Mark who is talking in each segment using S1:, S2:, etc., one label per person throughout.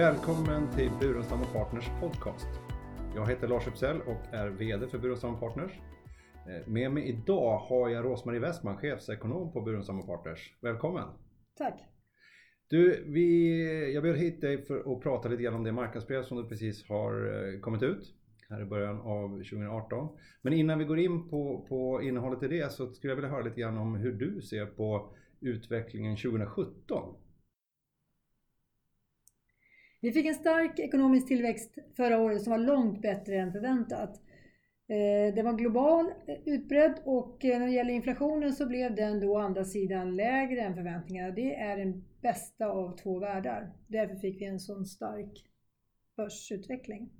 S1: Välkommen till Burenstam Partners podcast. Jag heter Lars Uppsell och är VD för Burenstam Partners. Eh, med mig idag har jag Rosmarie Westman, chefsekonom på Burenstam Partners. Välkommen!
S2: Tack!
S1: Du, vi, jag bjöd hit dig för att prata lite grann om det marknadsbrev som du precis har eh, kommit ut här i början av 2018. Men innan vi går in på, på innehållet i det så skulle jag vilja höra lite grann om hur du ser på utvecklingen 2017.
S2: Vi fick en stark ekonomisk tillväxt förra året som var långt bättre än förväntat. Eh, den var global, eh, utbredd och eh, när det gäller inflationen så blev den då å andra sidan lägre än förväntningarna. Det är den bästa av två världar. Därför fick vi en sån stark börsutveckling.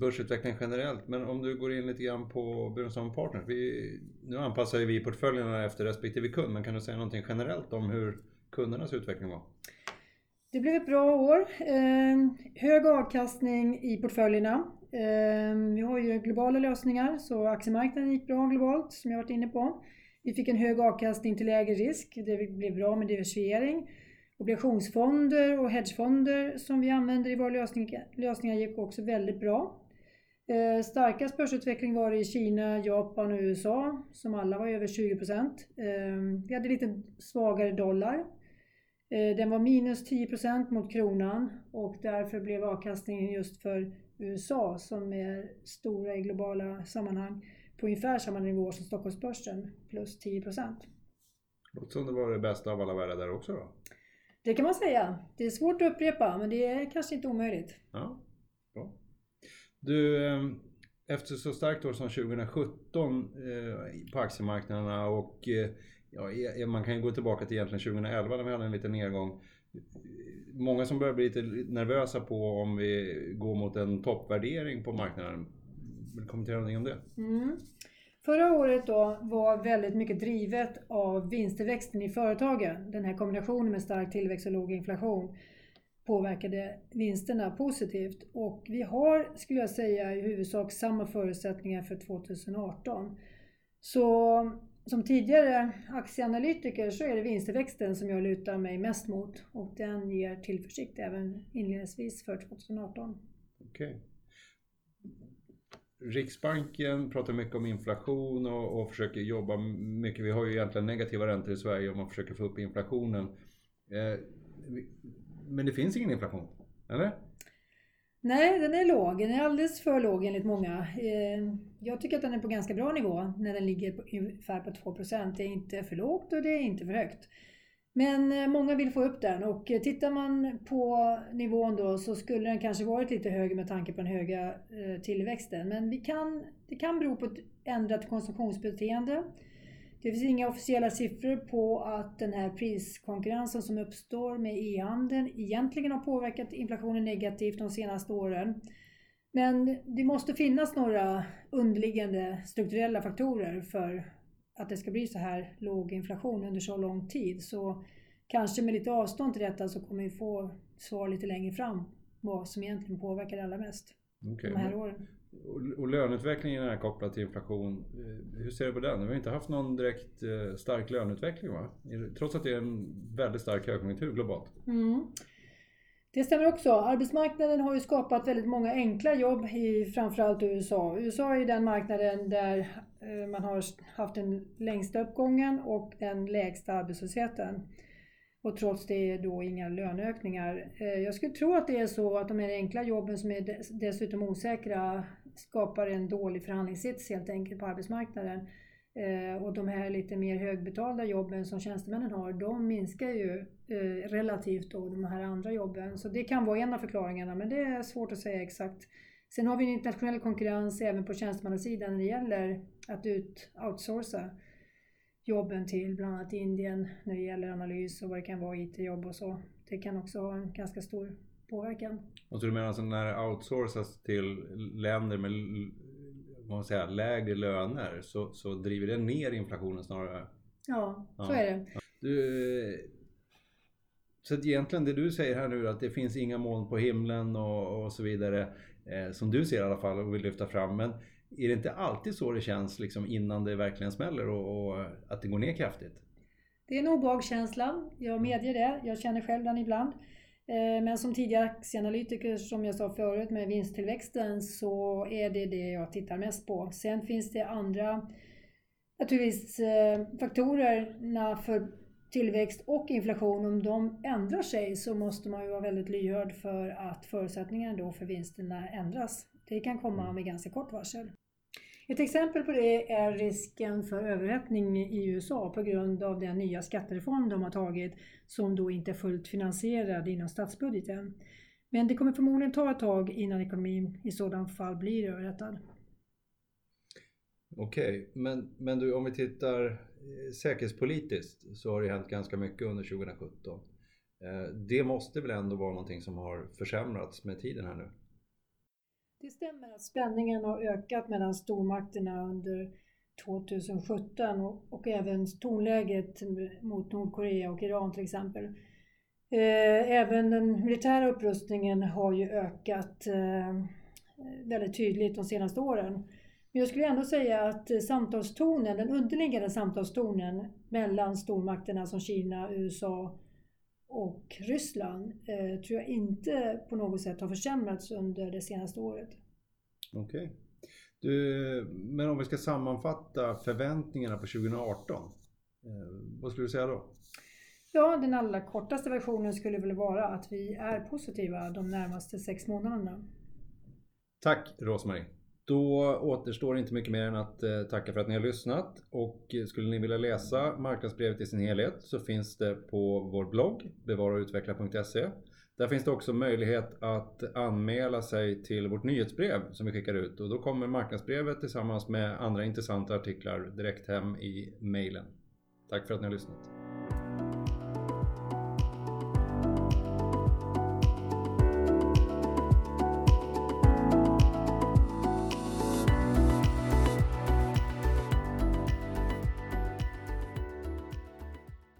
S1: Börsutveckling generellt, men om du går in lite grann på Burenstam Partners. Vi, nu anpassar vi portföljerna efter respektive kund, men kan du säga någonting generellt om hur kundernas utveckling var?
S2: Det blev ett bra år. Eh, hög avkastning i portföljerna. Eh, vi har ju globala lösningar så aktiemarknaden gick bra globalt som jag varit inne på. Vi fick en hög avkastning till lägre risk. Det blev bra med diversifiering. Obligationsfonder och hedgefonder som vi använder i våra lösningar, lösningar gick också väldigt bra. Eh, starkast börsutveckling var det i Kina, Japan och USA som alla var över 20% ehm, Vi hade lite svagare dollar Eh, den var minus 10% mot kronan och därför blev avkastningen just för USA som är stora i globala sammanhang på ungefär samma nivå som Stockholmsbörsen plus 10
S1: Låter som det var det bästa av alla världar där också då?
S2: Det kan man säga. Det är svårt att upprepa men det är kanske inte omöjligt.
S1: Ja, bra. Du, ehm, efter så starkt år som 2017 eh, på aktiemarknaderna och eh, ja, e, e, man kan ju gå tillbaka till egentligen 2011 när vi hade en liten nedgång. Många som börjar bli lite nervösa på om vi går mot en toppvärdering på marknaden. Vill du kommentera någonting om det?
S2: Mm. Förra året då var väldigt mycket drivet av vinsttillväxten i företagen. Den här kombinationen med stark tillväxt och låg inflation påverkade vinsterna positivt. Och vi har, skulle jag säga, i huvudsak samma förutsättningar för 2018. Så som tidigare aktieanalytiker så är det vinsttillväxten som jag lutar mig mest mot och den ger tillförsikt även inledningsvis för 2018.
S1: Okay. Riksbanken pratar mycket om inflation och, och, försöker jobba mycket. Vi har ju egentligen negativa räntor i Sverige och man försöker få upp inflationen. Eh, men det finns ingen inflation, eller?
S2: Nej, den är låg. Den är alldeles för låg enligt många. Eh, jag tycker att den är på ganska bra nivå när den ligger på ungefär på 2 procent. Det är inte för lågt och det är inte för högt. Men eh, många vill få upp den och eh, tittar man på nivån då så skulle den kanske varit lite högre med tanke på den höga tillväxten. Men vi kan, det kan bero på ett ändrat konsumtionsbeteende. Det finns inga officiella siffror på att den här priskonkurrensen som uppstår med e-handeln egentligen har påverkat inflationen negativt de senaste åren. Men det måste finnas några underliggande strukturella faktorer för att det ska bli så här låg inflation under så lång tid. Så kanske med lite avstånd till detta så kommer vi få svar lite längre fram vad som egentligen påverkar allra mest okay. de här åren.
S1: Och löneutvecklingen är kopplad till inflation. Eh, hur ser du på den? Vi har inte haft någon direkt eh, stark löneutveckling va? Trots att det är en väldigt stark högkonjunktur globalt.
S2: Mm. Det stämmer också. Arbetsmarknaden har ju skapat väldigt många enkla jobb i framförallt USA. USA är ju den marknaden där eh, man har haft den längsta uppgången och den lägsta arbetslösheten. Och trots det då inga löneökningar. Eh, jag skulle tro att det är så att de här enkla jobben som är dessutom osäkra skapar en dålig förhandlingssits helt enkelt på arbetsmarknaden. Eh, och de här lite mer högbetalda jobben som tjänstemännen har, de minskar ju eh, relativt då de här andra jobben. Så det kan vara en av förklaringarna, men det är svårt att säga exakt. Sen har vi en internationell konkurrens även på tjänstemannasidan när det gäller att ut, outsourca jobben till bland annat Indien när det gäller analys och vad det kan vara IT-jobb och så. Det kan också ha en ganska stor påverkan.
S1: Och så du menar alltså när det outsourcas till länder med man säga, lägre löner så, så driver det ner inflationen snarare?
S2: Ja, så ja. är det.
S1: Du, så att egentligen det du säger här nu att det finns inga moln på himlen och, och så vidare eh, som du ser i alla fall och vill lyfta fram. Men är det inte alltid så det känns liksom innan det verkligen smäller och, och att det går ner kraftigt?
S2: Det är en obehagskänsla, jag medger det. Jag känner själv den ibland. Eh, men som tidigare aktieanalytiker, som jag sa förut, med vinsttillväxten så är det det jag tittar mest på. Sen finns det andra naturligtvis eh, faktorerna för tillväxt och inflation, om de ändrar sig så måste man ju vara väldigt lyhörd för att förutsättningarna då för vinsterna ändras. Det kan komma med ganska kort varsel. Ett exempel på det är risken för överhettning i USA på grund av den nya skattereform de har tagit som då inte är fullt finansierad inom statsbudgeten. Men det kommer förmodligen ta ett tag innan ekonomin i sådant fall blir överhettad.
S1: Okej, okay. men, men du om vi tittar eh, säkerhetspolitiskt så har det hänt ganska mycket under 2017. Eh, det måste väl ändå vara någonting som har försämrats med tiden här nu?
S2: Det stämmer att spänningen har ökat mellan stormakterna under 2017 och, och även tonläget mot Nordkorea och Iran till exempel. Eh, även den militära upprustningen har ju ökat eh, väldigt tydligt de senaste åren. Men jag skulle ändå säga att samtalstonen, den underliggande samtalstonen mellan stormakterna som Kina, USA och Ryssland eh, tror jag inte på något sätt har försämrats under det senaste året.
S1: Okej. Okay. men om vi ska sammanfatta förväntningarna på 2018, eh, vad skulle du säga då?
S2: Ja, den allra kortaste versionen skulle väl vara att vi är positiva de närmaste sex månaderna.
S1: Tack Rosmarie. Då återstår inte mycket mer än att eh, tacka för att ni har lyssnat och eh, skulle ni vilja läsa marknadsbrevet i sin helhet så finns det på vår blogg bevarautveckla.se. Där finns det också möjlighet att anmäla sig till vårt nyhetsbrev som vi skickar ut och då kommer marknadsbrevet tillsammans med andra intressanta artiklar direkt hem i mejlen. Tack för att ni har lyssnat.